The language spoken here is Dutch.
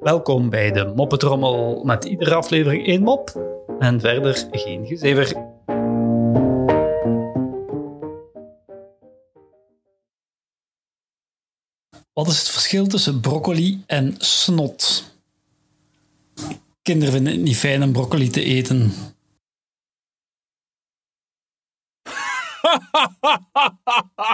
Welkom bij de Moppetrommel met iedere aflevering één mop en verder geen gezever. Wat is het verschil tussen broccoli en snot? Kinderen vinden het niet fijn om broccoli te eten.